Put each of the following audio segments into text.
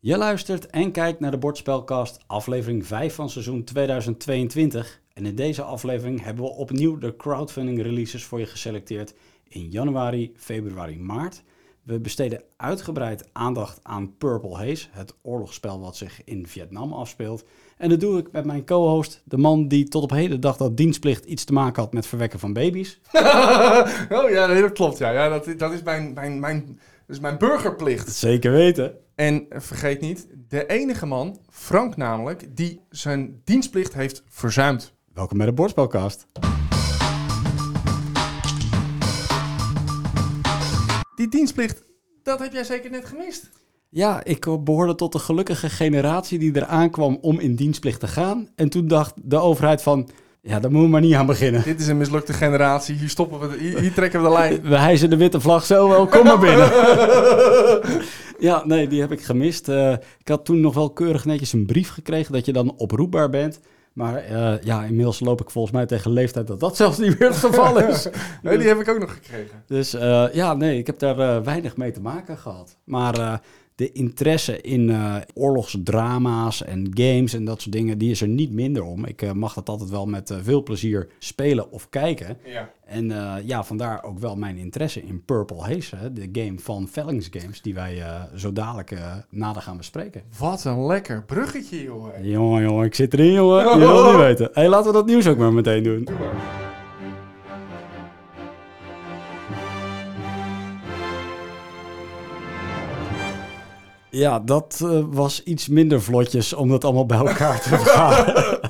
Je luistert en kijkt naar de Bordspelcast, aflevering 5 van seizoen 2022. En in deze aflevering hebben we opnieuw de crowdfunding releases voor je geselecteerd in januari, februari, maart. We besteden uitgebreid aandacht aan Purple Haze, het oorlogsspel wat zich in Vietnam afspeelt. En dat doe ik met mijn co-host, de man die tot op heden dacht dat dienstplicht iets te maken had met verwekken van baby's. oh ja, dat klopt. Ja. Ja, dat, dat, is mijn, mijn, mijn, dat is mijn burgerplicht. Zeker weten. En vergeet niet, de enige man, Frank namelijk, die zijn dienstplicht heeft verzuimd. Welkom bij de Bordspelcast. Die dienstplicht, dat heb jij zeker net gemist. Ja, ik behoorde tot de gelukkige generatie die eraan kwam om in dienstplicht te gaan. En toen dacht de overheid van, ja, daar moeten we maar niet aan beginnen. Dit is een mislukte generatie, hier stoppen we, de, hier, hier trekken we de lijn. We hijsen de witte vlag zo wel, kom maar binnen. ja, nee, die heb ik gemist. Uh, ik had toen nog wel keurig netjes een brief gekregen dat je dan oproepbaar bent. Maar uh, ja, inmiddels loop ik volgens mij tegen leeftijd dat dat zelfs niet meer het geval is. nee, die heb ik ook nog gekregen. Dus uh, ja, nee, ik heb daar weinig mee te maken gehad. Maar de interesse in uh, oorlogsdrama's en games en dat soort dingen, die is er niet minder om. Ik uh, mag dat altijd wel met uh, veel plezier spelen of kijken. Ja. En ja, vandaar ook wel mijn interesse in Purple Haze, de game van Vellings Games, die wij zo dadelijk nader gaan bespreken. Wat een lekker bruggetje, jongen. Jongen, jongen, ik zit erin, jongen. Je wil niet weten. hey, laten we dat nieuws ook maar meteen doen. Ja, dat uh, was iets minder vlotjes om dat allemaal bij elkaar te vergaren.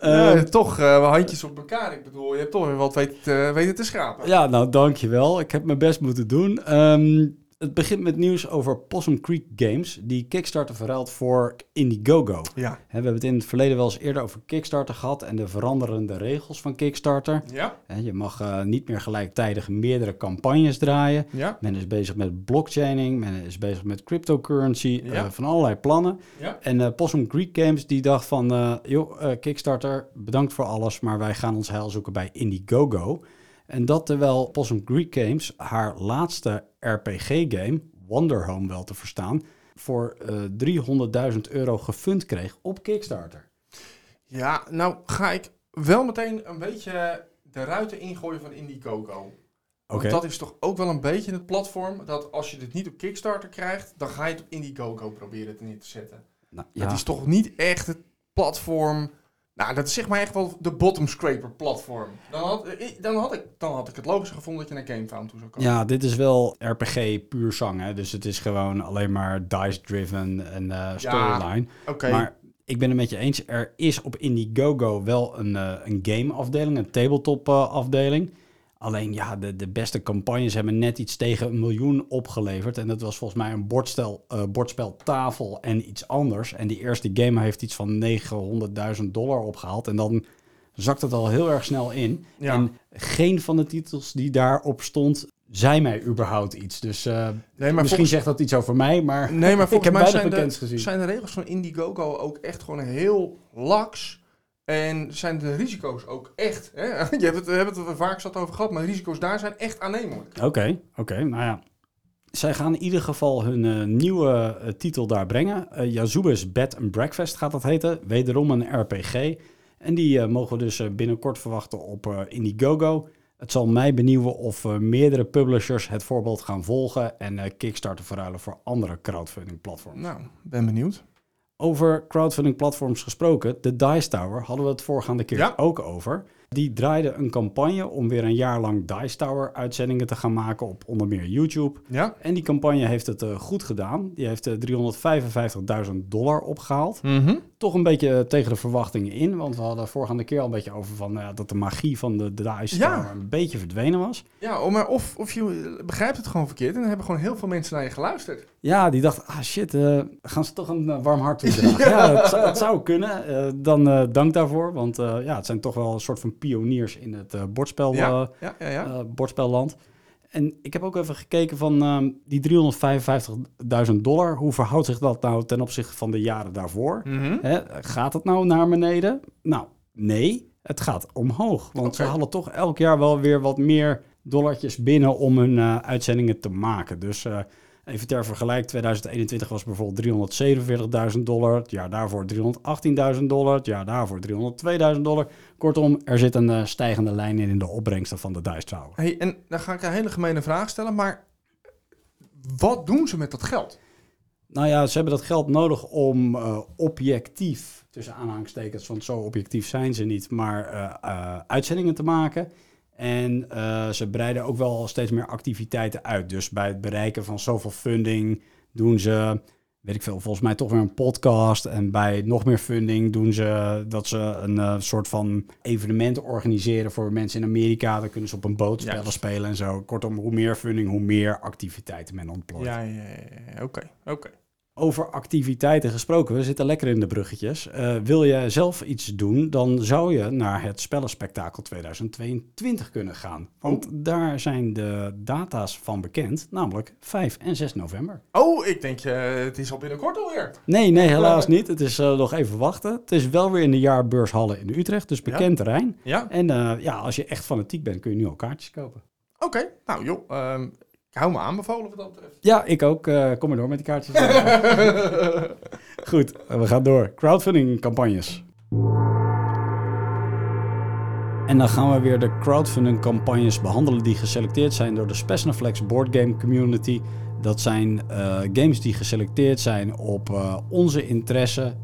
ja, uh, toch uh, handjes op elkaar. Ik bedoel, je hebt toch weer wat weten, weten te schrapen. Ja, nou dankjewel. Ik heb mijn best moeten doen. Um, het begint met nieuws over Possum Creek Games, die Kickstarter verruilt voor Indiegogo. Ja. we hebben het in het verleden wel eens eerder over Kickstarter gehad en de veranderende regels van Kickstarter. Ja. je mag uh, niet meer gelijktijdig meerdere campagnes draaien. Ja. Men is bezig met blockchaining, men is bezig met cryptocurrency, Ja. uh, van allerlei plannen. Ja. En uh, Possum Creek Games die dacht van, joh, Kickstarter, bedankt voor alles, maar wij gaan ons heil zoeken bij Indiegogo. En dat terwijl Possum Creek Games haar laatste RPG-game, Wonder Home wel te verstaan, voor uh, 300.000 euro gefund kreeg op Kickstarter. Ja, nou ga ik wel meteen een beetje de ruiten ingooien van Indiegogo. Want Oké. dat is toch ook wel een beetje het platform dat als je dit niet op Kickstarter krijgt, dan ga je het op Indiegogo proberen neer te zetten. Nou, Het is toch niet echt het platform. Nou, dat is zeg maar echt wel de bottom scraper platform. Dan had, ik- dan had, ik, dan had ik het logisch gevonden dat je naar GameFound toe zou komen. Ja, dit is wel RPG puur zang, hè? dus het is gewoon alleen maar dice-driven en eh, storyline. Oké. Maar ik ben het met je eens, er is op Indiegogo wel een, eh, een game-afdeling, een tabletop-afdeling. Alleen ja, de, de beste campagnes hebben net iets tegen een miljoen opgeleverd. En dat was volgens mij een bordstel, eh, bordspel tafel en iets anders. En die eerste game heeft iets van 900.000 dollar opgehaald. En dan zakt het al heel erg snel in. Ja. En geen van de titels die daarop stond, zei mij überhaupt iets. Dus eh, nee, maar misschien volgens, zegt dat iets over mij, maar, nee, maar ik heb mij zijn de, gezien. zijn de regels van Indiegogo ook echt gewoon heel laks. En zijn de risico's ook echt. Hè? Je hebt het, we hebben het er vaak zat over gehad, maar de risico's daar zijn echt aannemelijk. Oké, oké, nou ja. Zij gaan in ieder geval hun eh, nieuwe eh, titel daar brengen. Uh, Bed and Breakfast gaat dat heten. Wederom een RPG. En die mogen we dus binnenkort verwachten op Indiegogo. Het zal mij benieuwen of meerdere publishers het voorbeeld gaan volgen en Kickstarter verruilen voor andere crowdfunding platforms. Nou, ben benieuwd. Over crowdfunding platforms gesproken, de Dice Tower hadden we het voorgaande keer Ja. ook over. Die draaide een campagne om weer een jaar lang Dice Tower uitzendingen te gaan maken op onder meer YouTube. Ja? En die campagne heeft het eh, goed gedaan. Die heeft eh, 355.000 dollar opgehaald. Mhm. Toch een beetje eh, tegen de verwachtingen in, want we hadden voorgaande keer al een beetje over van, nou dat de magie van de, de Dice Ja. Tower een beetje verdwenen was. Ja, maar of, of je begrijpt het gewoon verkeerd en dan hebben gewoon heel veel mensen naar je geluisterd. Ja, die dacht, ah shit, eh, gaan ze toch een eh, warm hart toedragen? ja, het, zou- het zou kunnen. Eh, dan dank daarvoor, want ja, het zijn toch wel een soort van pioniers in het bordspel, Ja, ja, bordspelland. En ik heb ook even gekeken van ehm, die 355.000 dollar. Hoe verhoudt zich dat nou ten opzichte van de jaren daarvoor? Mhm. Hè, gaat het nou naar beneden? Nou, nee, het gaat omhoog. Want ze halen toch elk jaar wel weer wat meer dollartjes binnen om hun uitzendingen te maken. Dus eh, Even ter vergelijk, 2021 was bijvoorbeeld 347.000 dollar. Het jaar daarvoor 318.000 dollar. Het jaar daarvoor 302.000 dollar. Kortom, er zit een uh, stijgende lijn in in de opbrengsten van de Dice Tower. Hey, en dan ga ik een hele gemene vraag stellen, maar wat doen ze met dat geld? Nou ja, ze hebben dat geld nodig om uh, objectief, tussen aanhalingstekens, want zo objectief zijn ze niet, maar uh, uitzendingen te maken. En ze breiden ook wel steeds meer activiteiten uit. Dus bij het bereiken van zoveel funding doen ze, weet ik veel, volgens mij toch weer een podcast. En bij nog meer funding doen ze dat ze een soort van evenementen organiseren voor mensen in Amerika. Dan kunnen ze op een boot spellen spelen en zo. Kortom, hoe meer funding, hoe meer activiteiten men ontplooit. Ja, ja, ja. oké, oké. Over activiteiten gesproken, we zitten lekker in de bruggetjes. Uh, wil je zelf iets doen, dan zou je naar het Spellenspectakel 2022 kunnen gaan. Want oh. daar zijn de data's van bekend, namelijk 5 en 6 november. Oh, ik denk, uh, het is al binnenkort alweer. Nee, nee, helaas niet. Het is uh, nog even wachten. Het is wel weer in de jaarbeurshallen in Utrecht, dus bekend terrein. Ja. En ja, als je echt fanatiek bent, kun je nu al kaartjes kopen. Oké, nou joh, um, hou me aanbevolen wat dat betreft. Ja, ik ook. Uh, kom maar door met die kaartjes. Goed, we gaan door. Crowdfunding campagnes. En dan gaan we weer de crowdfunding campagnes behandelen die geselecteerd zijn door de Spesnaflex Board Game Community. Dat zijn uh, games die geselecteerd zijn op uh, onze interesse.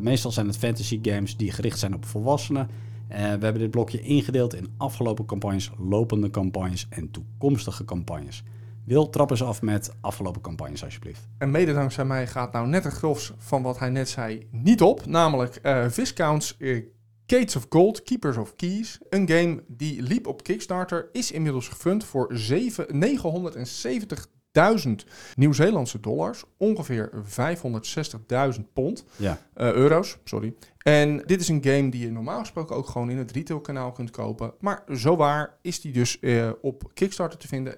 meestal zijn het fantasy games die gericht zijn op volwassenen. we hebben dit blokje ingedeeld in afgelopen campagnes, lopende campagnes en toekomstige campagnes. Wil, trap eens af met afgelopen campagnes alsjeblieft. En mede dankzij mij gaat nou net het grofs van wat hij net zei niet op. Namelijk uh, Viscounts uh, Gates of Gold, Keepers of Keys. Een game die liep op Kickstarter, is inmiddels gefund voor 970.000 Nieuw-Zeelandse dollars. Ongeveer 560.000 pond. Ja. Uh, euro's, sorry. En dit is een game die je normaal gesproken ook gewoon in het retailkanaal kunt kopen. Maar zo waar is die dus op Kickstarter te vinden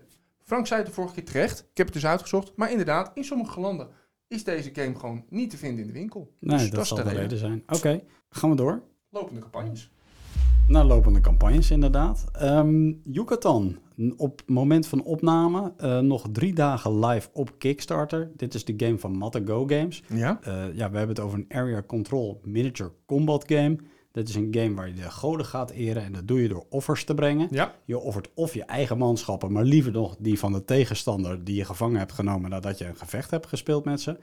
Frank zei het de vorige keer terecht. Ik heb het dus uitgezocht. Maar inderdaad, in sommige landen is deze game gewoon niet te vinden in de winkel. Nee, dus dat, dat zal de reden, zijn. Oké, gaan we door. Lopende campagnes. Naar lopende campagnes, inderdaad. Um, Yucatan, op moment van opname, uh, nog drie dagen live op Kickstarter. Dit is de game van Matte Go Games. Ja? Uh, ja, we hebben het over een Area Control Miniature Combat Game. Dit is een game waar je de goden gaat eren en dat doe je door offers te brengen. Ja. Je offert of je eigen manschappen, maar liever nog die van de tegenstander die je gevangen hebt genomen nadat je een gevecht hebt gespeeld met ze.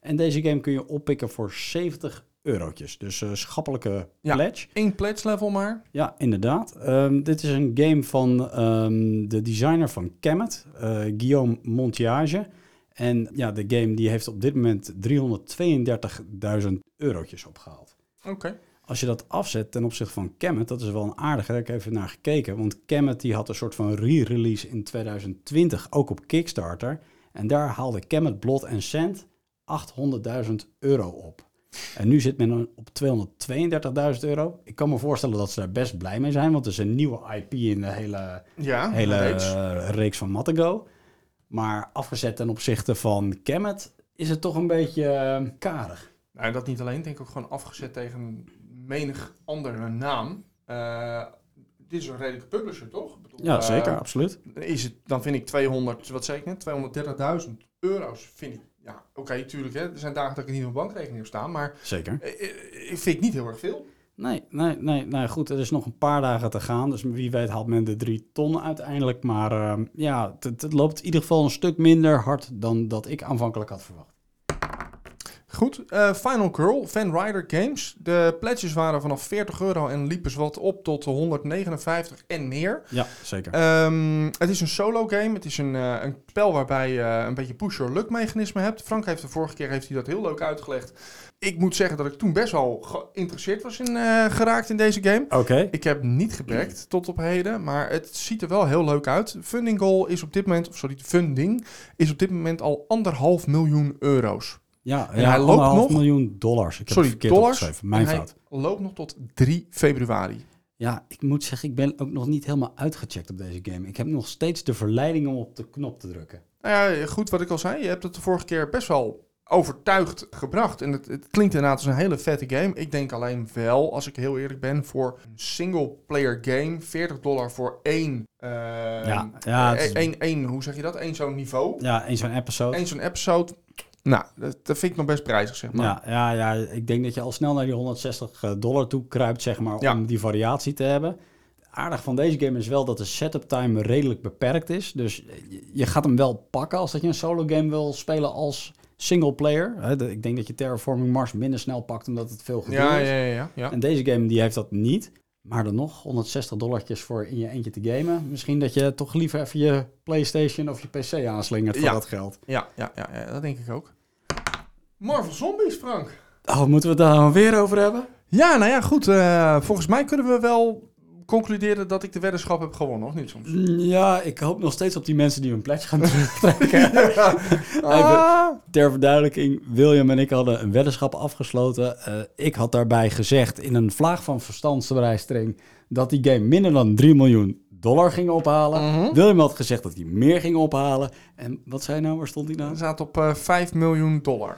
En deze game kun je oppikken voor 70 eurotjes. Dus uh, schappelijke ja, pledge. Eén pledge level maar. Ja, inderdaad. Um, dit is een game van um, de designer van Kemet, uh, Guillaume Montiage. En ja, de game die heeft op dit moment 332.000 eurotjes opgehaald. Oké. Okay. Als je dat afzet ten opzichte van Kemet, dat is wel een aardige, daar heb ik even naar gekeken. Want Kemet die had een soort van re-release in 2020, ook op Kickstarter. En daar haalde Kemet Blood and Sand 800.000 euro op. En nu zit men op 232.000 euro. Ik kan me voorstellen dat ze daar best blij mee zijn, want het is een nieuwe IP in de hele, ja, hele reeks. Uh, reeks van Mattego. Maar afgezet ten opzichte van Kemet is het toch een beetje uh, karig. Nou, dat niet alleen, denk ik ook gewoon afgezet tegen menig andere naam. Uh, dit is een redelijke publisher, toch? Ik bedoel, ja, zeker, uh, absoluut. Is het, dan vind ik 200, wat zeg ik net, 230.000 euro's, vind ik. Ja, oké, okay, tuurlijk. Hè. Er zijn dagen dat ik niet op bankrekening heb staan, maar... Zeker. Uh, vind ik niet heel erg veel. Nee, nee, nee, nee, goed. Er is nog een paar dagen te gaan. Dus wie weet haalt men de drie ton uiteindelijk. Maar uh, ja, het, het loopt in ieder geval een stuk minder hard dan dat ik aanvankelijk had verwacht. Goed, uh, Final Girl, Van Rider Games. De pledges waren vanaf 40 euro en liepen wat op tot 159 en meer. Ja, zeker. Um, het is een solo game. Het is een, uh, een spel waarbij je uh, een beetje push-your-luck mechanisme hebt. Frank heeft de vorige keer heeft hij dat heel leuk uitgelegd. Ik moet zeggen dat ik toen best wel geïnteresseerd was in, geraakt in deze game. Oké. Okay. Ik heb niet gebackt tot op heden, maar het ziet er wel heel leuk uit. Funding goal is op dit moment, of sorry, funding is op dit moment al anderhalf miljoen euro's. Ja, en ja, hij loopt nog miljoen dollars. Ik heb sorry, het verkeerd dollars. Mijn en fout. Hij loopt nog tot 3 februari. Ja, ik moet zeggen, ik ben ook nog niet helemaal uitgecheckt op deze game. Ik heb nog steeds de verleiding om op de knop te drukken. Nou ja, goed wat ik al zei. Je hebt het de vorige keer best wel overtuigd gebracht. En het, het klinkt inderdaad als een hele vette game. Ik denk alleen wel, als ik heel eerlijk ben, voor een single-player game, 40 dollar voor één, uh, ja, ja, één, één, één, hoe zeg je dat? Eén zo'n niveau. Ja, één zo'n episode. Eén zo'n episode. Nou, dat, dat, vind ik nog best prijzig, zeg maar. Ja, ja, ja, ik denk dat je al snel naar die 160 dollar toe kruipt, zeg maar, om die variatie te hebben. Aardig van deze game is wel dat de setup time redelijk beperkt is. Dus je gaat hem wel pakken als dat je een solo game wil spelen als single player. Ik denk dat je Terraforming Mars minder snel pakt omdat het veel gedoe ja, is. Ja, ja, ja, En deze game die heeft dat niet. Maar dan nog 160 dollartjes voor in je eentje te gamen. Misschien dat je toch liever even je PlayStation of je PC aanslingert voor dat geld. Ja, ja, ja, ja, dat denk ik ook. Marvel Zombies, Frank. Oh, moeten we het daar dan weer over hebben? Ja, nou ja, goed. Uh, volgens mij kunnen we wel concluderen dat ik de weddenschap heb gewonnen, of niet soms? Ja, ik hoop nog steeds op die mensen die hun pledge gaan terugtrekken. ah. ter verduidelijking, William en ik hadden een weddenschap afgesloten. Uh, ik had daarbij gezegd in een vlaag van verstandsbewijstring dat die game minder dan 3 miljoen dollar ging ophalen. Mhm. William had gezegd dat hij meer ging ophalen. En wat zei nou? Waar stond hij nou? Hij staat op uh, 5 miljoen dollar.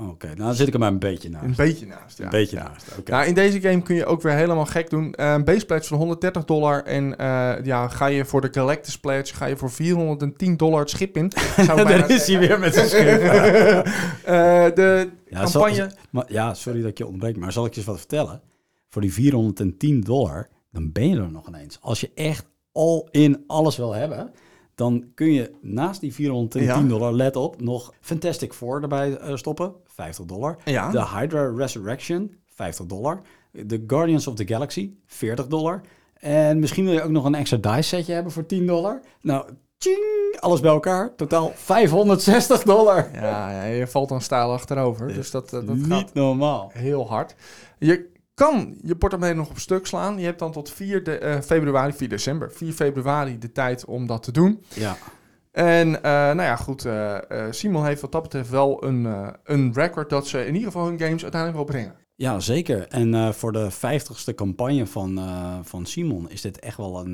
Oké, nou dan zit ik er maar een beetje naast. Een beetje naast, ja. Een beetje ja. naast, oké. Nou, in deze game kun je ook weer helemaal gek doen. Uh, een base pledge van 130 dollar. En uh, ja, ga je voor de collectors pledge, ga je voor 410 dollar het schip in. Zou Daar is hij weer met zijn schip. uh, de ja, campagne... Zal, maar, ja, sorry dat ik je ontbreek, maar zal ik je eens wat vertellen? Voor die 410 dollar, dan ben je er nog ineens. Als je echt all in alles wil hebben dan kun je naast die 410 Ja. dollar, let op, nog Fantastic Four erbij eh, stoppen, 50 dollar. Ja. De Hydra Resurrection, 50 dollar. De Guardians of the Galaxy, 40 dollar. En misschien wil je ook nog een extra dice setje hebben voor 10 dollar. Nou, tjing, alles bij elkaar, totaal 560 dollar. Ja, ja, je valt dan stijl achterover. Dus dat, dat Niet gaat normaal. heel hard. Je kan je portemonnee nog op stuk slaan. Je hebt dan tot 4 de, uh, februari, 4 december, 4 februari de tijd om dat te doen. Ja. En uh, nou ja, goed, uh, Simon heeft wat dat betreft wel een, een record dat ze in ieder geval hun games uiteindelijk wel brengen. Ja, zeker. En voor de vijftigste campagne van, van Simon is dit echt wel een,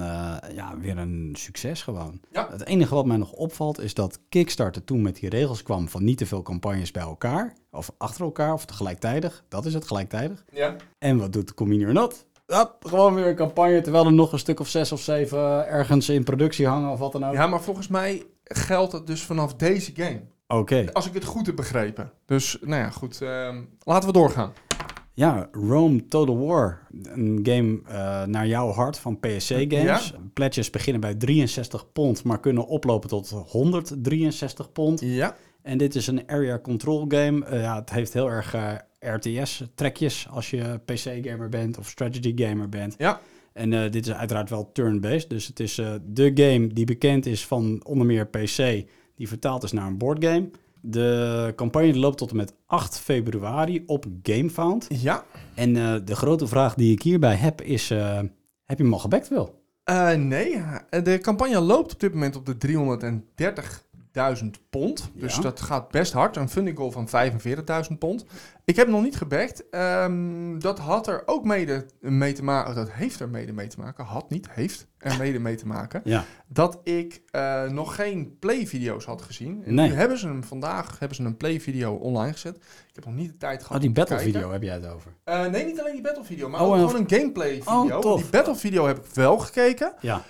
ja, weer een succes gewoon. Ja. Het enige wat mij nog opvalt is dat Kickstarter toen met die regels kwam van niet te veel campagnes bij elkaar. Of achter elkaar of tegelijkertijd. Dat is het, gelijktijdig. Ja. En wat doet or Not? Ja, gewoon weer een campagne, terwijl er nog een stuk of zes of zeven ergens in productie hangen of wat dan ook. Ja, maar volgens mij geldt het dus vanaf deze game. Oké. Okay. Als ik het goed heb begrepen. Dus, nou ja, goed. Uh, laten we doorgaan. Ja, Rome Total War. Een game uh, naar jouw hart van PSC Games. Ja. Pledges beginnen bij 63 pond, maar kunnen oplopen tot 163 pond. Ja. En dit is een area control game. Uh, ja, het heeft heel erg RTS-trekjes als je PC-gamer bent of strategy-gamer bent. Ja. En uh, dit is uiteraard wel turn-based. Dus het is de game die bekend is van onder meer PC, die vertaald is naar een boardgame. De campagne loopt tot en met 8 februari op GameFound. Ja. En uh, de grote vraag die ik hierbij heb is, heb je hem al gebackt, Wil? Nee, de campagne loopt op dit moment op de 330.000 pond. Dus Ja. dat gaat best hard. Een funding goal van 45.000 pond. Ik heb nog niet gebackt. Um, dat had er ook mede mee te maken. Dat heeft er mede mee te maken. Had niet, heeft er mede mee te maken. Ja. Dat ik uh, nog geen play-video's had gezien. En Nee. nu hebben ze hem vandaag hebben ze een play-video online gezet. Ik heb nog niet de tijd gehad. Oh, die om te battle kijken. video heb jij het over. Uh, nee, niet alleen die battle video, maar Oh, ook gewoon een gameplay video. Oh. Die battle video heb ik wel gekeken. Ja.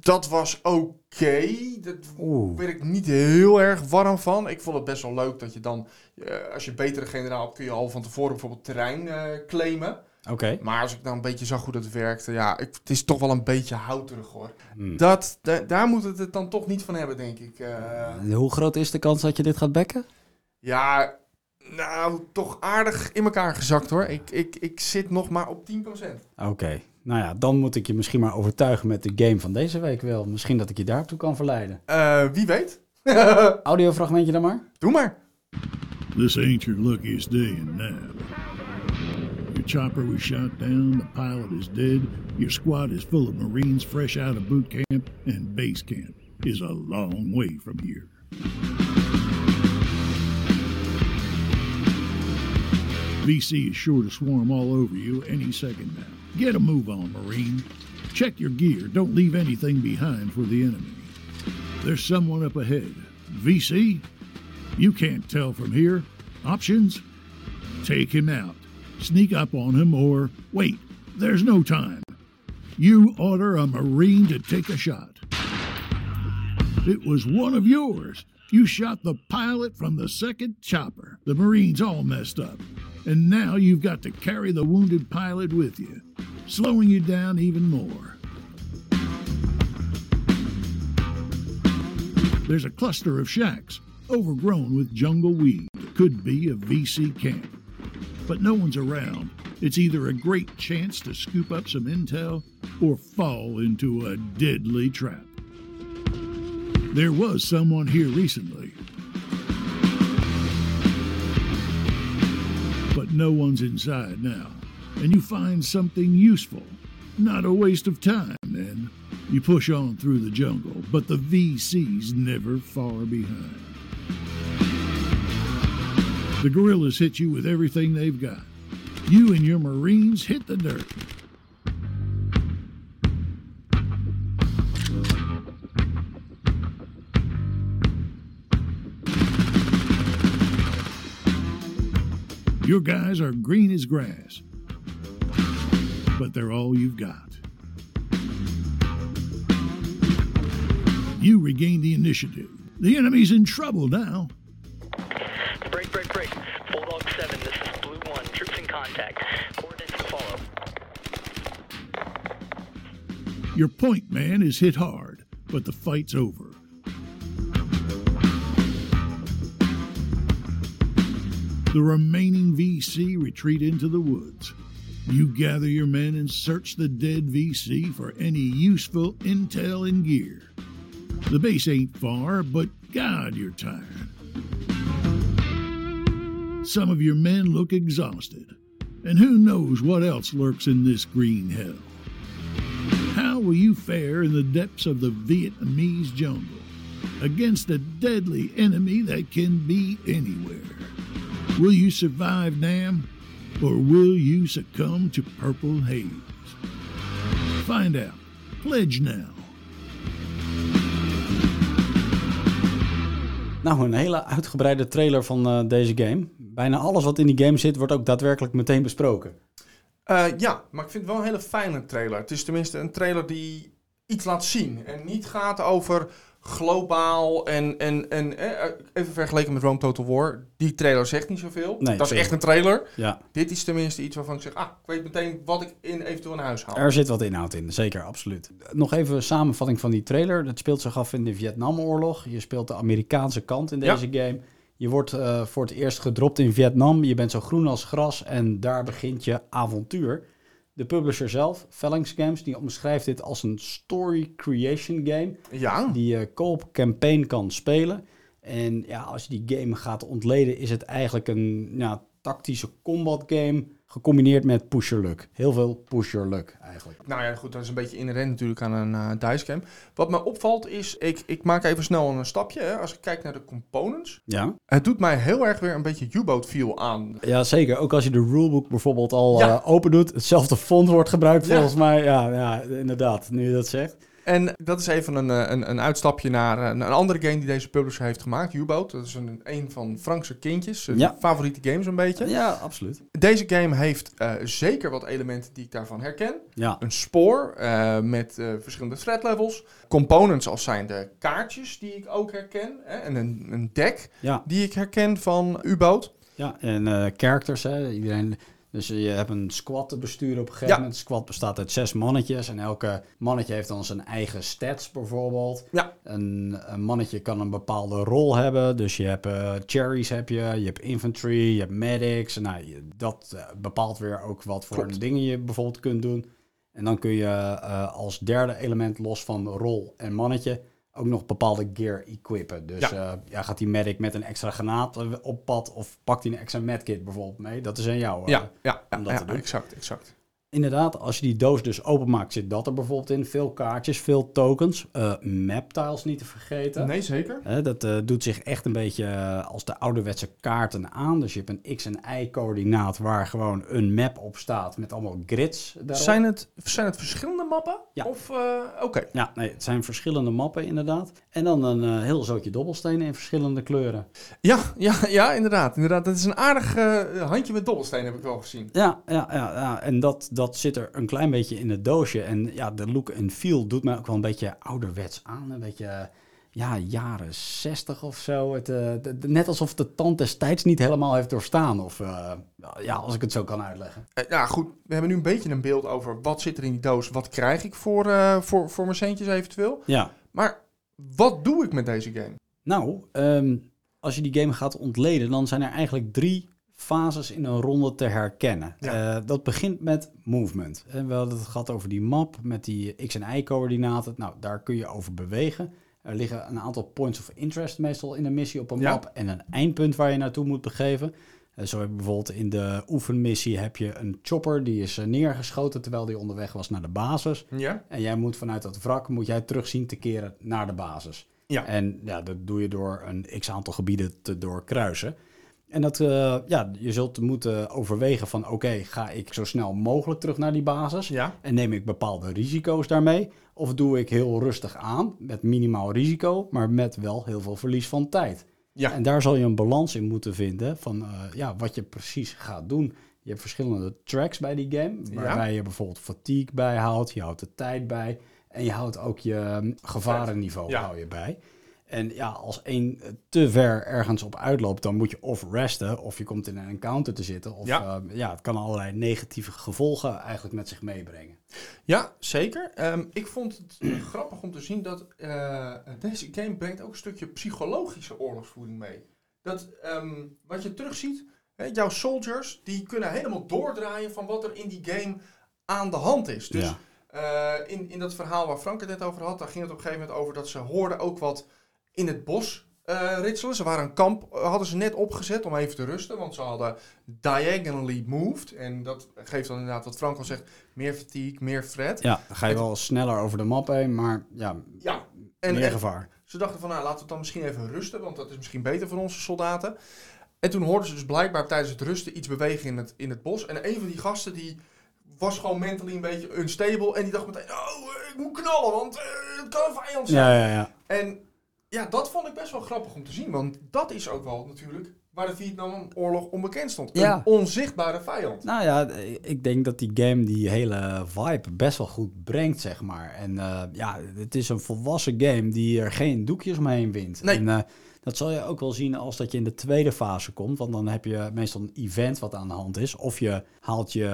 Dat was oké. Dat Oeh. werd ik niet heel erg warm van. Ik vond het best wel leuk dat je dan, eh, als je betere generaal hebt, kun je al van tevoren bijvoorbeeld terrein eh, claimen. Oké. Maar als ik dan een beetje zag hoe dat werkte, ja, ik, het is toch wel een beetje houterig hoor. Hmm. Dat, da- daar moet het het dan toch niet van hebben, denk ik. Eh, Hoe groot is de kans dat je dit gaat backen? ja, nou, toch aardig in elkaar gezakt hoor. Ik, ik, ik zit nog maar op 10%. Oké. Nou ja, dan moet ik je misschien maar overtuigen met de game van deze week wel. Misschien dat ik je daartoe kan verleiden. Eh, wie weet? Audiofragmentje dan maar. Doe maar. This ain't your luckiest day in Nav. Your chopper was shot down, the pilot is dead, your squad is full of Marines fresh out of boot camp, and base camp is a long way from here. VC is sure to swarm all over you any second now. Get a move on, Marine. Check your gear. Don't leave anything behind for the enemy. There's someone up ahead. VC? You can't tell from here. Options? Take him out, sneak up on him, or wait, there's no time. You order a Marine to take a shot. It was one of yours. You shot the pilot from the second chopper. The Marine's all messed up. And now you've got to carry the wounded pilot with you, slowing you down even more. There's a cluster of shacks, overgrown with jungle weed. Could be a VC camp. But no one's around. It's either a great chance to scoop up some intel or fall into a deadly trap. There was someone here recently. But no one's inside now. And you find something useful. Not a waste of time, then. You push on through the jungle, but the VC's never far behind. The guerrillas hit you with everything they've got. You and your Marines hit the dirt. Your guys are green as grass, but they're all you've got. You regain the initiative. The enemy's in trouble now. Break, break, break. Bulldog 7, this is Blue 1. Troops in contact. Coordinates to follow. Your point man is hit hard, but the fight's over. The remaining VC retreat into the woods. You gather your men and search the dead VC for any useful intel and gear. The base ain't far, but God, you're tired. Some of your men look exhausted, and who knows what else lurks in this green hell. How will you fare in the depths of the Vietnamese jungle against a deadly enemy that can be anywhere? Will you survive, Nam, or will you succumb to purple haze? Find out. Pledge now. Nou, een hele uitgebreide trailer van eh, deze game. Bijna alles wat in die game zit, wordt ook daadwerkelijk meteen besproken. Eh, ja, maar ik vind het wel een hele fijne trailer. Het is tenminste een trailer die iets laat zien. En niet gaat over globaal en, en, en eh, even vergeleken met Rome Total War. Die trailer zegt niet zoveel. Nee, dat is echt een trailer. Ja, Dit is tenminste iets waarvan ik zeg, ah, ik weet meteen wat ik in eventueel in huis haal. er zit wat inhoud in, zeker, absoluut. Nog even een samenvatting van die trailer. Dat speelt zich af in de Vietnamoorlog. Je speelt de Amerikaanse kant in Ja. deze game. Je wordt eh, voor het eerst gedropt in Vietnam. Je bent zo groen als gras en daar begint je avontuur. De publisher zelf, Phalanx Games, die omschrijft dit als een story creation game. Ja, die je co-op campaign kan spelen. En ja, als je die game gaat ontleden, is het eigenlijk een ja, tactische combat game gecombineerd met push your luck. Heel veel push your luck eigenlijk. nou ja, goed, dat is een beetje inherent natuurlijk aan een eh dice game. Wat me opvalt is, ik, ik maak even snel een stapje. Hè. Als ik kijk naar de components, Ja, het doet mij heel erg weer een beetje U-boat feel aan. ja zeker. Ook als je de rulebook bijvoorbeeld al Ja. eh, open doet. Hetzelfde font wordt gebruikt Ja. volgens mij. Ja, ja, inderdaad, nu je dat zegt. En dat is even een, eh, een, een uitstapje naar eh, een andere game die deze publisher heeft gemaakt, U-Boat. Dat is een, een van Frankse kindjes, zijn Ja. favoriete games een beetje. Ja, absoluut. Deze game heeft eh, zeker wat elementen die ik daarvan herken. Ja, Een spoor eh, met eh, verschillende threat levels. Components als zijn de kaartjes die ik ook herken. Hè? En een, een deck ja, die ik herken van U-Boat. ja. En eh, characters, hè. Iedereen... Dus je hebt een squad te besturen op een gegeven Ja. moment. Het squad bestaat uit zes mannetjes. En elke mannetje heeft dan zijn eigen stats bijvoorbeeld. Ja. Een, een mannetje kan een bepaalde rol hebben. Dus je hebt eh, cherries, heb je, je hebt infantry, je hebt medics. Nou, je- dat eh, bepaalt weer ook wat voor Klopt. dingen je bijvoorbeeld kunt doen. En dan kun je eh, als derde element los van rol en mannetje ook nog bepaalde gear equippen. Dus Ja. ja. ja, gaat die medic met een extra granaat eh, op pad of pakt hij een extra medkit bijvoorbeeld mee? Dat is aan jou. eh. Ja, ja, ja, om dat ja, te doen. exact, exact. Inderdaad, als je die doos dus openmaakt, zit dat er bijvoorbeeld in. Veel kaartjes, veel tokens. eh map tiles niet te vergeten. Nee, zeker. Dat eh, doet zich echt een beetje eh, als de ouderwetse kaarten aan. Dus je hebt een X- en Y-coördinaat waar gewoon een map op staat met allemaal grids daarop. Zijn het, zijn het verschillende mappen? Ja. Of, oké. Ja, nee, het zijn verschillende mappen inderdaad. En dan een eh, heel zootje dobbelstenen in verschillende kleuren. Ja, ja, ja, inderdaad. inderdaad. Dat is een aardig eh, handje met dobbelsteen, heb ik wel gezien. Ja, ja, ja, ja. en dat, dat zit er een klein beetje in het doosje. En ja, de look en feel doet mij ook wel een beetje ouderwets aan. Een beetje, ja, jaren 60 of zo. Het, eh, de- de- net alsof de tand destijds niet helemaal heeft doorstaan. Of ja, als ik het zo kan uitleggen. Ja, goed. We hebben nu een beetje een beeld over wat zit er in die doos. Wat krijg ik voor, voor, voor mijn centjes eventueel. Ja, Maar wat doe ik met deze game? nou, ehm, als je die game gaat ontleden, dan zijn er eigenlijk drie fases in een ronde te herkennen. Ja. Eh, dat begint met movement. En we hadden het gehad over die map met die x- en y-coördinaten. Nou, daar kun je over bewegen. Er liggen een aantal points of interest meestal in een missie op een Ja. map en een eindpunt waar je naartoe moet begeven. Eh, zo heb je bijvoorbeeld in de oefenmissie heb je een chopper die is eh, neergeschoten terwijl die onderweg was naar de basis. Ja? En jij moet vanuit dat wrak moet jij terug zien te keren naar de basis. Ja. En ja, dat doe je door een x aantal gebieden te doorkruisen. En dat, eh, ja, je zult moeten overwegen van oké, ga ik zo snel mogelijk terug naar die basis? Ja. En neem ik bepaalde risico's daarmee? Of doe ik heel rustig aan met minimaal risico, maar met wel heel veel verlies van tijd? Ja. En daar zal je een balans in moeten vinden van eh, ja, wat je precies gaat doen. Je hebt verschillende tracks bij die game, waarbij je bijvoorbeeld fatigue bijhoudt, je houdt de tijd bij en je houdt ook je hm, gevarenniveau Ja. hou je bij. En ja, als één eh, te ver ergens op uitloopt, dan moet je of resten of je komt in een encounter te zitten. Of Ja. ja het kan allerlei negatieve gevolgen eigenlijk met zich meebrengen. Ja, zeker. Ehm, ik vond het grappig om te zien dat eh, deze game brengt ook een stukje psychologische oorlogsvoering mee. Dat ehm, wat je terugziet, hè, jouw soldiers, die kunnen helemaal doordraaien van wat er in die game aan de hand is. Dus Ja. eh, in, in dat verhaal waar Frank het net over had, daar ging het op een gegeven moment over dat ze hoorden ook wat in het bos eh, ritselen. Ze waren een kamp, eh, hadden ze net opgezet om even te rusten, want ze hadden diagonally moved. En dat geeft dan inderdaad wat Frank al zegt, meer fatigue, meer fret. ja, dan ga je wel sneller over de map heen, maar ja, Ja, en, meer en gevaar. ze dachten van, nou, laten we het dan misschien even rusten, want dat is misschien beter voor onze soldaten. En toen hoorden ze dus blijkbaar tijdens het rusten iets bewegen in het, in het bos. En een van die gasten die was gewoon mentally een beetje unstable. En die dacht meteen, oh, ik moet knallen, want eh, het kan een vijand zijn. Ja, ja, ja. En ja, dat vond ik best wel grappig om te zien. Want dat is ook wel natuurlijk waar de Vietnamoorlog onbekend stond. Ja. Een onzichtbare vijand. Nou ja, ik denk dat die game die hele vibe best wel goed brengt, zeg maar. En eh, ja, het is een volwassen game die er geen doekjes omheen wint. Nee. En eh, dat zal je ook wel zien als dat je in de tweede fase komt. Want dan heb je meestal een event wat aan de hand is. Of je haalt je,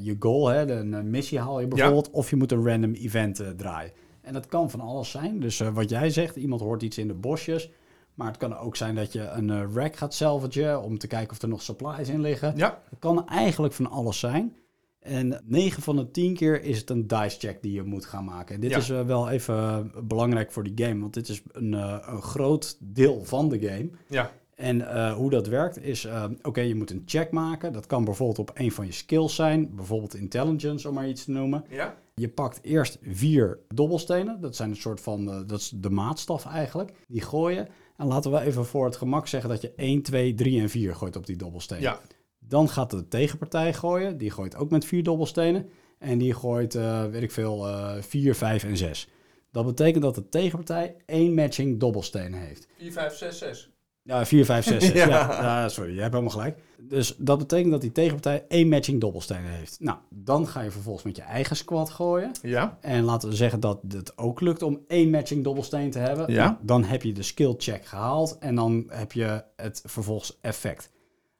je goal, hè, een missie haal je bijvoorbeeld. Of je moet een random event eh, draaien. En dat kan van alles zijn. Dus eh, wat jij zegt, iemand hoort iets in de bosjes. Maar het kan ook zijn dat je een eh, rack gaat salvagen om te kijken of er nog supplies in liggen. Ja, Het kan eigenlijk van alles zijn. En 9 van de 10 keer is het een dice check die je moet gaan maken. En dit Ja. is eh, wel even belangrijk voor die game, want dit is een, een groot deel van de game. ja, En eh, hoe dat werkt is, eh, oké, je moet een check maken. Dat kan bijvoorbeeld op een van je skills zijn, bijvoorbeeld intelligence om maar iets te noemen. ja. Je pakt eerst vier dobbelstenen. Dat zijn een soort van, eh, dat is de maatstaf eigenlijk. Die gooien. En laten we even voor het gemak zeggen dat je 1, 2, 3 en 4 gooit op die dobbelstenen. ja. Dan gaat de tegenpartij gooien. Die gooit ook met vier dobbelstenen. En die gooit, weet ik veel, eh 4, 5 en 6. Dat betekent dat de tegenpartij één matching dobbelstenen heeft. 4, 5, 6, 6. Ja, 4, 5, 6, 6. Ja. sorry, je hebt helemaal gelijk. Dus dat betekent dat die tegenpartij één matching dobbelstenen heeft. Nou, dan ga je vervolgens met je eigen squad gooien. Ja, En laten we zeggen dat het ook lukt om één matching dobbelsteen te hebben. Ja. Nou, dan heb je de skill check gehaald en dan heb je het vervolgens effect.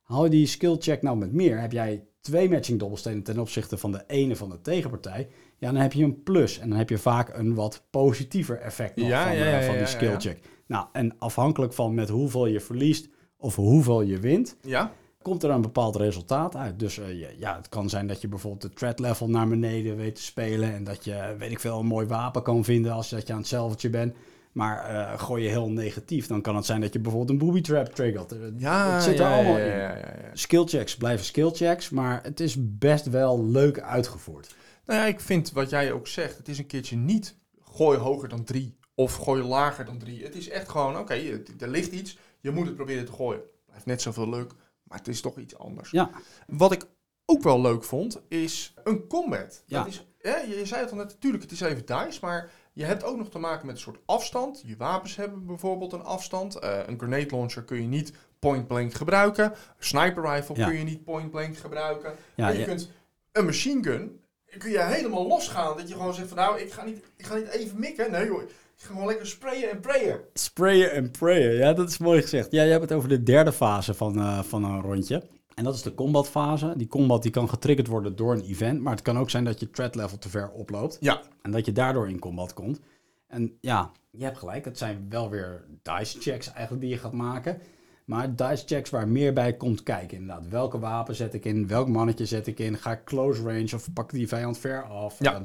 Haal je die skill check nou met meer, heb jij twee matching dobbelstenen ten opzichte van de ene van de tegenpartij. Ja, dan heb je een plus en dan heb je vaak een wat positiever effect nog Ja, van, ja, van die skill check. Nou, en afhankelijk van met hoeveel je verliest of hoeveel je wint, ja. komt er een bepaald resultaat uit. Dus eh, ja, het kan zijn dat je bijvoorbeeld de threat level naar beneden weet te spelen. En dat je, weet ik veel, een mooi wapen kan vinden als dat je aan het bent. Maar eh, gooi je heel negatief, dan kan het zijn dat je bijvoorbeeld een booby trap triggert. Eh, Ja, het zit er ja, allemaal ja, in. ja, ja, ja. Skillchecks blijven skillchecks, maar het is best wel leuk uitgevoerd. Nou ja, ik vind wat jij ook zegt, het is een keertje niet gooi hoger dan drie of gooi lager dan drie. Het is echt gewoon, oké, er ligt iets, je moet het proberen te gooien. Blijft net zoveel leuk, maar het is toch iets anders. Ja, Wat ik ook wel leuk vond, is een combat. Ja. Dat is, hè, je, je zei het al net, natuurlijk, het is even dice, maar je hebt ook nog te maken met een soort afstand. Je wapens hebben bijvoorbeeld een afstand. Eh, een grenade launcher kun je niet point-blank gebruiken. Een sniper rifle Ja. kun je niet point-blank gebruiken. ja, je ja. kunt een machine gun, kun je helemaal losgaan. Dat je gewoon zegt van nou, ik ga niet, ik ga niet even mikken. Nee ga gewoon lekker sprayen en prayen. Sprayen en prayen, ja, dat is mooi gezegd. Ja, je hebt het over de derde fase van, eh, van een rondje. En dat is de combat fase. Die combat die kan getriggerd worden door een event, maar het kan ook zijn dat je threat level te ver oploopt. Ja, En dat je daardoor in combat komt. En ja, je hebt gelijk. Het zijn wel weer dice checks eigenlijk die je gaat maken. Maar dice checks waar meer bij komt kijken. Inderdaad, welke wapen zet ik in? Welk mannetje zet ik in? Ga ik close range of pak ik die vijand ver af? Ja.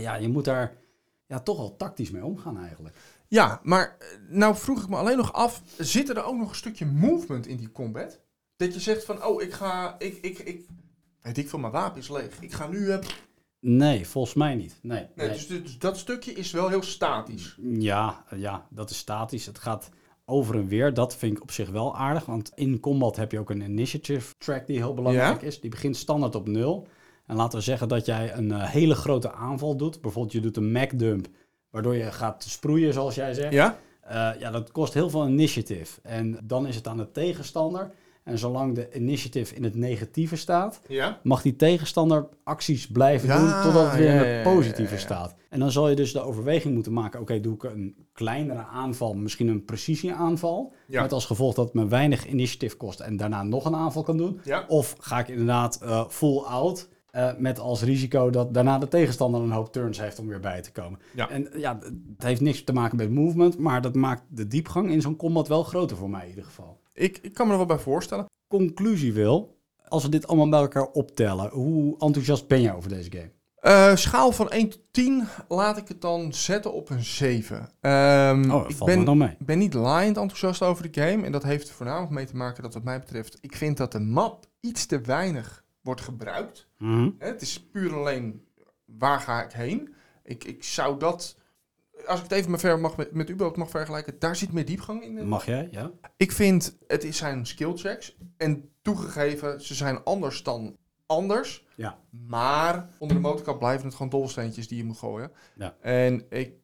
Ja, je moet daar ja, toch wel tactisch mee omgaan eigenlijk. ja, maar eh, nou vroeg ik me alleen nog af, zit er ook nog een stukje movement in die combat? Dat je zegt van, oh, ik ga, ik, ik, ik, weet ik veel, mijn wapen is leeg. Ik ga nu, eh, Nee, volgens mij niet. Nee, nee, nee. Dus, dus dat stukje is wel heel statisch. Ja, ja, dat is statisch. Het gaat over en weer. Dat vind ik op zich wel aardig. Want in combat heb je ook een initiative track die heel belangrijk Ja? is. Die begint standaard op nul. En laten we zeggen dat jij een eh, hele grote aanval doet. Bijvoorbeeld je doet een Mac dump. Waardoor je gaat sproeien, zoals jij zegt. Ja? Eh, ja, dat kost heel veel initiative. En dan is het aan de tegenstander. En zolang de initiative in het negatieve staat, Ja? mag die tegenstander acties blijven Ja, doen totdat het weer in het positieve staat. En dan zal je dus de overweging moeten maken, oké, doe ik een kleinere aanval, misschien een precisieaanval, Ja. met als gevolg dat het me weinig initiatief kost en daarna nog een aanval kan doen. Ja. Of ga ik inderdaad eh, full out, eh, met als risico dat daarna de tegenstander een hoop turns heeft om weer bij te komen. Ja. En ja, het heeft niks te maken met movement, maar dat maakt de diepgang in zo'n combat wel groter voor mij in ieder geval. Ik, ik kan me er wel bij voorstellen. Conclusie wil, als we dit allemaal bij elkaar optellen, hoe enthousiast ben jij over deze game? Eh, schaal van 1 tot 10 laat ik het dan zetten op een 7. Ehm, Oh, ik ben, dan mee. ik ben niet laaiend enthousiast over de game. En dat heeft voornamelijk mee te maken dat wat mij betreft... Ik vind dat de map iets te weinig wordt gebruikt. Mhm. Het is puur alleen waar ga ik heen. Ik, ik zou dat... Als ik het even maar ver mag met, met U-boot mag vergelijken, daar zit meer diepgang in. Mag jij, ja? Ik vind, het is zijn skill checks. En toegegeven, ze zijn anders dan anders. Ja. Maar onder de motorkap blijven het gewoon dolsteentjes die je moet gooien. Ja. En ik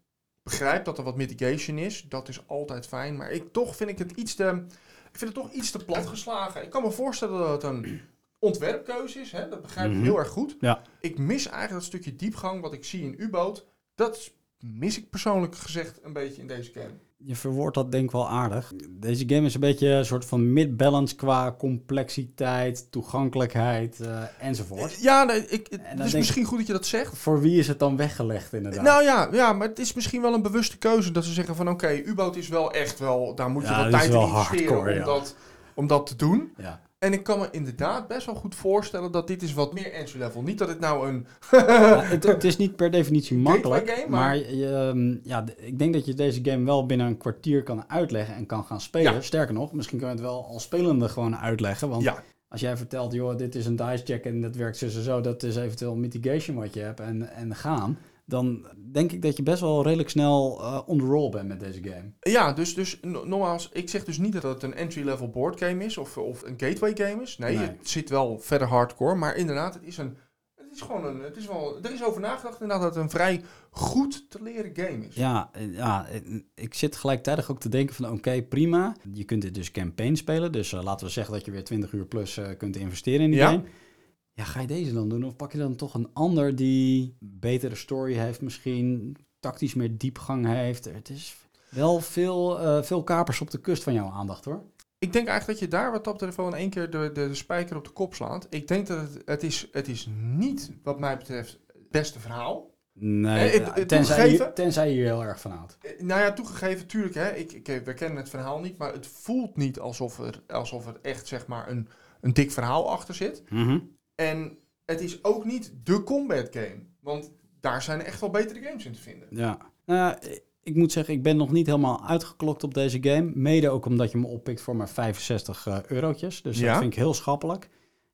begrijp dat er wat mitigation is. Dat is altijd fijn. Maar ik, toch vind ik het iets te... Ik vind het toch iets te plat geslagen. Ik kan me voorstellen dat het een ontwerpkeuze is. Hè? Dat begrijp ik Mhm. heel erg goed. Ja. Ik mis eigenlijk dat stukje diepgang wat ik zie in U-boot. Dat mis ik persoonlijk gezegd een beetje in deze game. Je verwoordt dat denk ik wel aardig. Deze game is een beetje een soort van mid-balance qua complexiteit, toegankelijkheid eh, enzovoort. Ja, nee, ik, het is ik- misschien goed dat je dat zegt. Voor wie is het dan weggelegd inderdaad? Nou ja, ja, maar het is misschien wel een bewuste keuze dat ze zeggen van oké, U-boot is wel echt wel, daar moet je Ja, wel tijd in investeren hardcore, om, ja. dat, om dat te doen. ja. En ik kan me inderdaad best wel goed voorstellen dat dit is wat meer entry level. Niet dat het nou een... Ja, het, het is niet per definitie makkelijk, game, maar, ehm, ja, ik denk dat je deze game wel binnen een kwartier kan uitleggen en kan gaan spelen. Ja. Sterker nog, misschien kan je het wel als spelende gewoon uitleggen, want Ja, als jij vertelt, joh, dit is een dice check en dat werkt zo en zo, dat is eventueel mitigation wat je hebt en, en gaan, dan denk ik dat je best wel redelijk snel eh on the roll bent met deze game. ja dus, dus no- nogmaals, ik zeg dus niet dat het een entry level board game is of, of een gateway game is. Nee, Nee. het zit wel verder hardcore, maar inderdaad, het is een... Het is gewoon een... Het is wel, er is over nagedacht inderdaad dat het een vrij goed te leren game is. Ja, eh, ja, eh, ik zit gelijktijdig ook te denken van oké, prima. Je kunt dit dus campaign spelen. Dus laten we zeggen dat je weer 20 uur plus kunt investeren in die Ja. game. Ja, ga je deze dan doen? Of pak je dan toch een ander die betere story heeft misschien, tactisch meer diepgang heeft? Het is wel veel, eh, veel kapers op de kust van jouw aandacht hoor. Ik denk eigenlijk dat je daar wat betreft wel in één keer de, de, de spijker op de kop slaat. Ik denk dat het, het, is, het is niet, wat mij betreft, het beste verhaal. Nee, Eh, tenzij, je, tenzij je heel erg van houdt. Eh, Nou ja, toegegeven, tuurlijk, hè, ik, ik, we kennen het verhaal niet, maar het voelt niet alsof er, alsof er echt zeg maar een, een dik verhaal achter zit. Mhm. En het is ook niet de combat game, want daar zijn echt wel betere games in te vinden. Ja. Nou ja, ik moet zeggen, ik ben nog niet helemaal uitgeklokt op deze game. Mede ook omdat je me oppikt voor maar 65 eh, eurotjes. Dus Ja? dat vind ik heel schappelijk.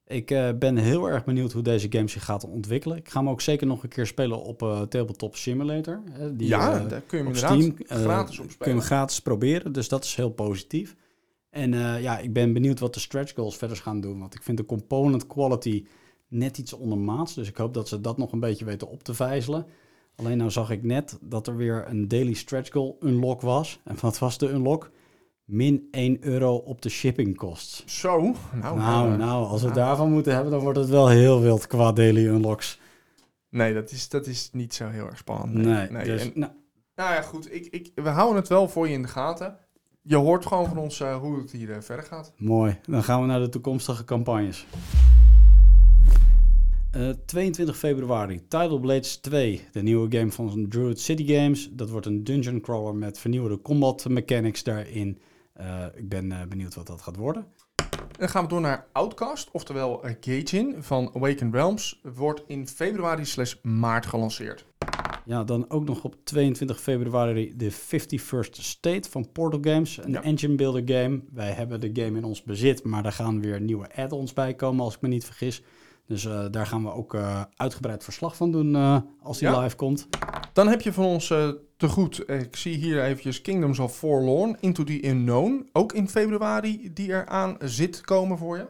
Ik eh, ben heel erg benieuwd hoe deze game zich gaat ontwikkelen. Ik ga hem ook zeker nog een keer spelen op eh, Tabletop Simulator. hè, die, ja, daar kun je hem Steam. gratis op kun je spelen. hem gratis proberen, dus dat is heel positief. En eh, ja, ik ben benieuwd wat de stretch goals verder gaan doen. Want ik vind de component quality net iets ondermaats. Dus ik hoop dat ze dat nog een beetje weten op te vijzelen. Alleen nou zag ik net dat er weer een daily stretch goal unlock was. En wat was de unlock? Min 1 euro op de shipping costs. Zo, nou, Nou, eh, nou, als we nou. daarvan moeten hebben, dan wordt het wel heel wild qua daily unlocks. Nee, dat is, dat is niet zo heel erg spannend. Nee, nee. dus, En- nou, nou ja, goed. Ik, ik, we houden het wel voor je in de gaten. Je hoort gewoon van ons eh, hoe het hier eh, verder gaat. mooi. Dan gaan we naar de toekomstige campagnes. Eh, 22 februari, Tidal Blades 2, de nieuwe game van Druid City Games. Dat wordt een dungeon crawler met vernieuwde combat mechanics daarin. Ik ben benieuwd wat dat gaat worden. Dan gaan we door naar Outcast, oftewel Gaijin van Awakened Realms. Wordt in februari slash maart gelanceerd. Ja, dan ook nog op 22 februari de 51st State van Portal Games. Een Ja. engine builder game. Wij hebben de game in ons bezit, maar daar gaan weer nieuwe add-ons bij komen als ik me niet vergis. Dus eh, daar gaan we ook eh, uitgebreid verslag van doen eh, als die Ja. live komt. Dan heb je van ons te goed, ik zie hier eventjes Kingdoms of Forlorn, Into the Unknown. Ook in februari die eraan zit komen voor je.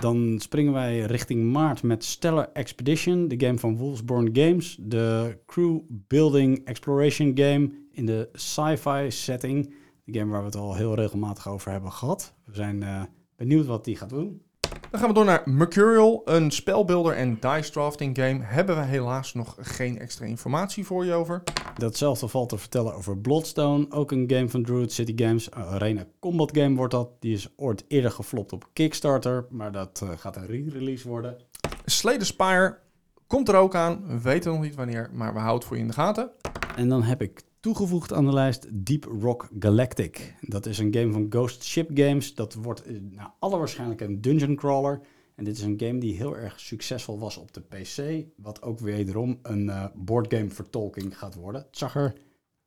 Dan springen wij richting maart met Stellar Expedition, de game van Wolfsborn Games. De crew building exploration game in de sci-fi setting. De game waar we het al heel regelmatig over hebben gehad. We zijn eh, benieuwd wat die gaat doen. Dan gaan we door naar Mercurial, een spelbuilder en dice drafting game. Hebben we helaas nog geen extra informatie voor je over. Datzelfde valt te vertellen over Bloodstone, ook een game van Druid City Games. Een arena combat game wordt dat. Die is ooit eerder geflopt op Kickstarter, maar dat eh, gaat een re-release worden. Slay the Spire komt er ook aan. We weten nog niet wanneer, maar we houden het voor je in de gaten. En dan heb ik toegevoegd aan de lijst Deep Rock Galactic. Dat is een game van Ghost Ship Games. Dat wordt eh, naar alle waarschijnlijk een dungeon crawler. En dit is een game die heel erg succesvol was op de PC. Wat ook wederom een eh boardgame vertolking gaat worden. Het zag er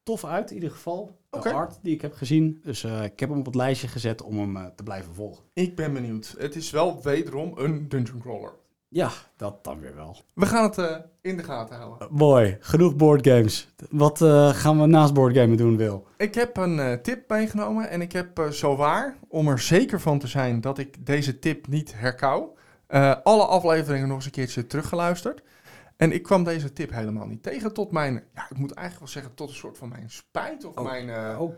tof uit in ieder geval. De art die ik heb gezien. Dus eh, ik heb hem op het lijstje gezet om hem te blijven volgen. Ik ben benieuwd. Het is wel wederom een dungeon crawler. Ja, dat dan weer wel. We gaan het eh, in de gaten houden. Eh, mooi, genoeg boardgames. Wat eh, gaan we naast boardgamen doen, Wil? Ik heb een tip meegenomen en ik heb uh, zowaar, om er zeker van te zijn dat ik deze tip niet herkou, uh, alle afleveringen nog eens een keertje teruggeluisterd. En ik kwam deze tip helemaal niet tegen tot mijn, ja, ik moet eigenlijk wel zeggen, tot een soort van mijn spijt of Oh. mijn, Oh.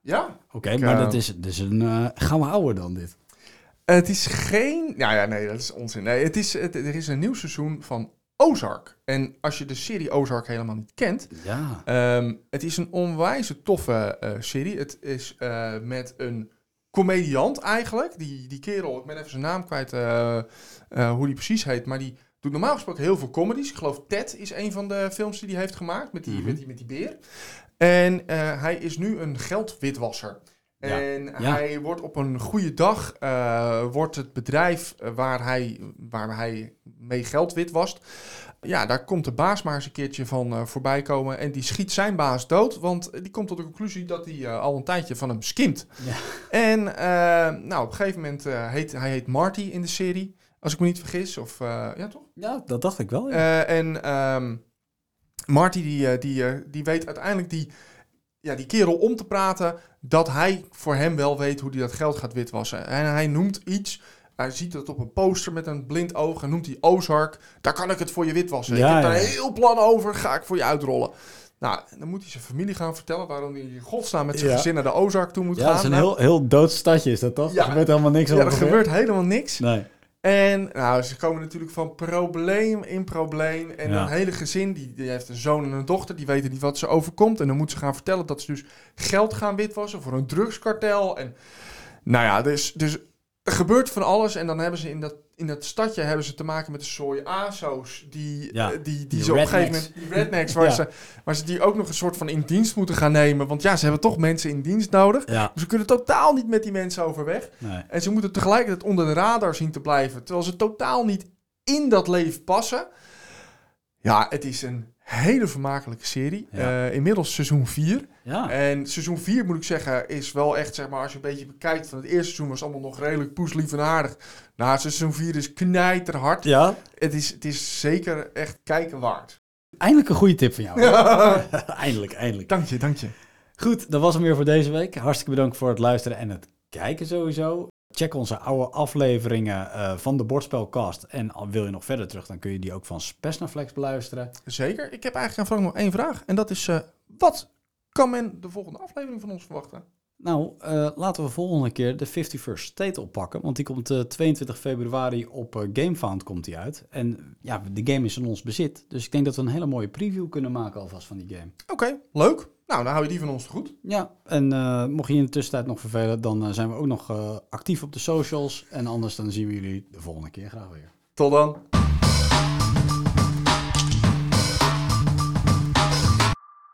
ja. Oké, maar dat is, is een... gaan we ouder dan dit? Het is geen, nou ja, nee, dat is onzin. Nee, het is, het, er is een nieuw seizoen van Ozark. En als je de serie Ozark helemaal niet kent, Ja. Ehm, het is een onwijze toffe eh, serie. Het is eh, met een comediant eigenlijk. Die, die kerel, ik ben even zijn naam kwijt eh, hoe die precies heet. Maar die doet normaal gesproken heel veel comedies. Ik geloof Ted is een van de films die hij heeft gemaakt met die, Mhm. met die, met die beer. En hij is nu een geldwitwasser. Ja. En Ja. hij wordt op een goede dag, eh, wordt het bedrijf eh, waar, hij, waar hij mee geld witwast, ja, daar komt de baas maar eens een keertje van eh, voorbij komen. En die schiet zijn baas dood. Want die komt tot de conclusie dat hij al een tijdje van hem skimt. Ja. En nou, op een gegeven moment uh, heet hij heet Marty in de serie. Als ik me niet vergis. Of, uh, ja, toch? Ja, dat dacht ik wel. Uh, en um, Marty die, die, uh, die weet uiteindelijk die, ja, die kerel om te praten. Dat hij voor hem wel weet hoe hij dat geld gaat witwassen. En hij noemt iets. Hij ziet het op een poster met een blind oog en noemt hij Ozark. Daar kan ik het voor je witwassen. Ja, ik heb ja. daar een heel plan over, ga ik voor je uitrollen. Nou, dan moet hij zijn familie gaan vertellen waarom hij in godsnaam met zijn Ja. gezin naar de Ozark toe moet ja, gaan. het is een Nou, heel, heel dood stadje, is dat toch? Ja. Er gebeurt helemaal niks ja, er gebeurt helemaal niks. Nee. En nou, ze komen natuurlijk van probleem in probleem. En Ja. een hele gezin, die, die heeft een zoon en een dochter, die weten niet wat ze overkomt. En dan moeten ze gaan vertellen dat ze dus geld gaan witwassen voor een drugskartel. En nou ja, dus, dus er gebeurt van alles. En dan hebben ze in dat, in dat stadje hebben ze te maken met de soy ASO's. Die, Ja, eh, die, die, die zo op een gegeven moment, die rednecks, waar, Ja. ze, waar ze die ook nog een soort van in dienst moeten gaan nemen. Want ja, ze hebben toch mensen in dienst nodig. Ja. Ze kunnen totaal niet met die mensen overweg. Nee. En ze moeten tegelijkertijd onder de radar zien te blijven. Terwijl ze totaal niet in dat leven passen. Ja, het is een hele vermakelijke serie. Eh, inmiddels seizoen 4. Ja. En seizoen 4, moet ik zeggen, is wel echt, zeg maar, als je een beetje bekijkt van het eerste seizoen was het allemaal nog redelijk poeslief en aardig. Nou, seizoen 4 is knijterhard. ja, Het, is, het is zeker echt kijken waard. eindelijk een goede tip van jou. eindelijk, eindelijk. dank je, dank je. Goed, dat was hem weer voor deze week. Hartstikke bedankt voor het luisteren en het kijken sowieso. Check onze oude afleveringen eh, van de Bordspelcast. En al wil je nog verder terug, dan kun je die ook van Spesnaflex beluisteren. Zeker. Ik heb eigenlijk aan Frank nog één vraag. En dat is, eh, wat kan men de volgende aflevering van ons verwachten? Nou, eh, laten we volgende keer de 51st State oppakken. Want die komt eh 22 februari op eh, GameFound komt die uit. En ja, de game is in ons bezit. Dus ik denk dat we een hele mooie preview kunnen maken alvast van die game. Oké, leuk. Nou, dan hou je die van ons te goed. Ja, en mocht je in de tussentijd nog vervelen, dan zijn we ook nog actief op de socials. En anders dan zien we jullie de volgende keer graag weer. Tot dan.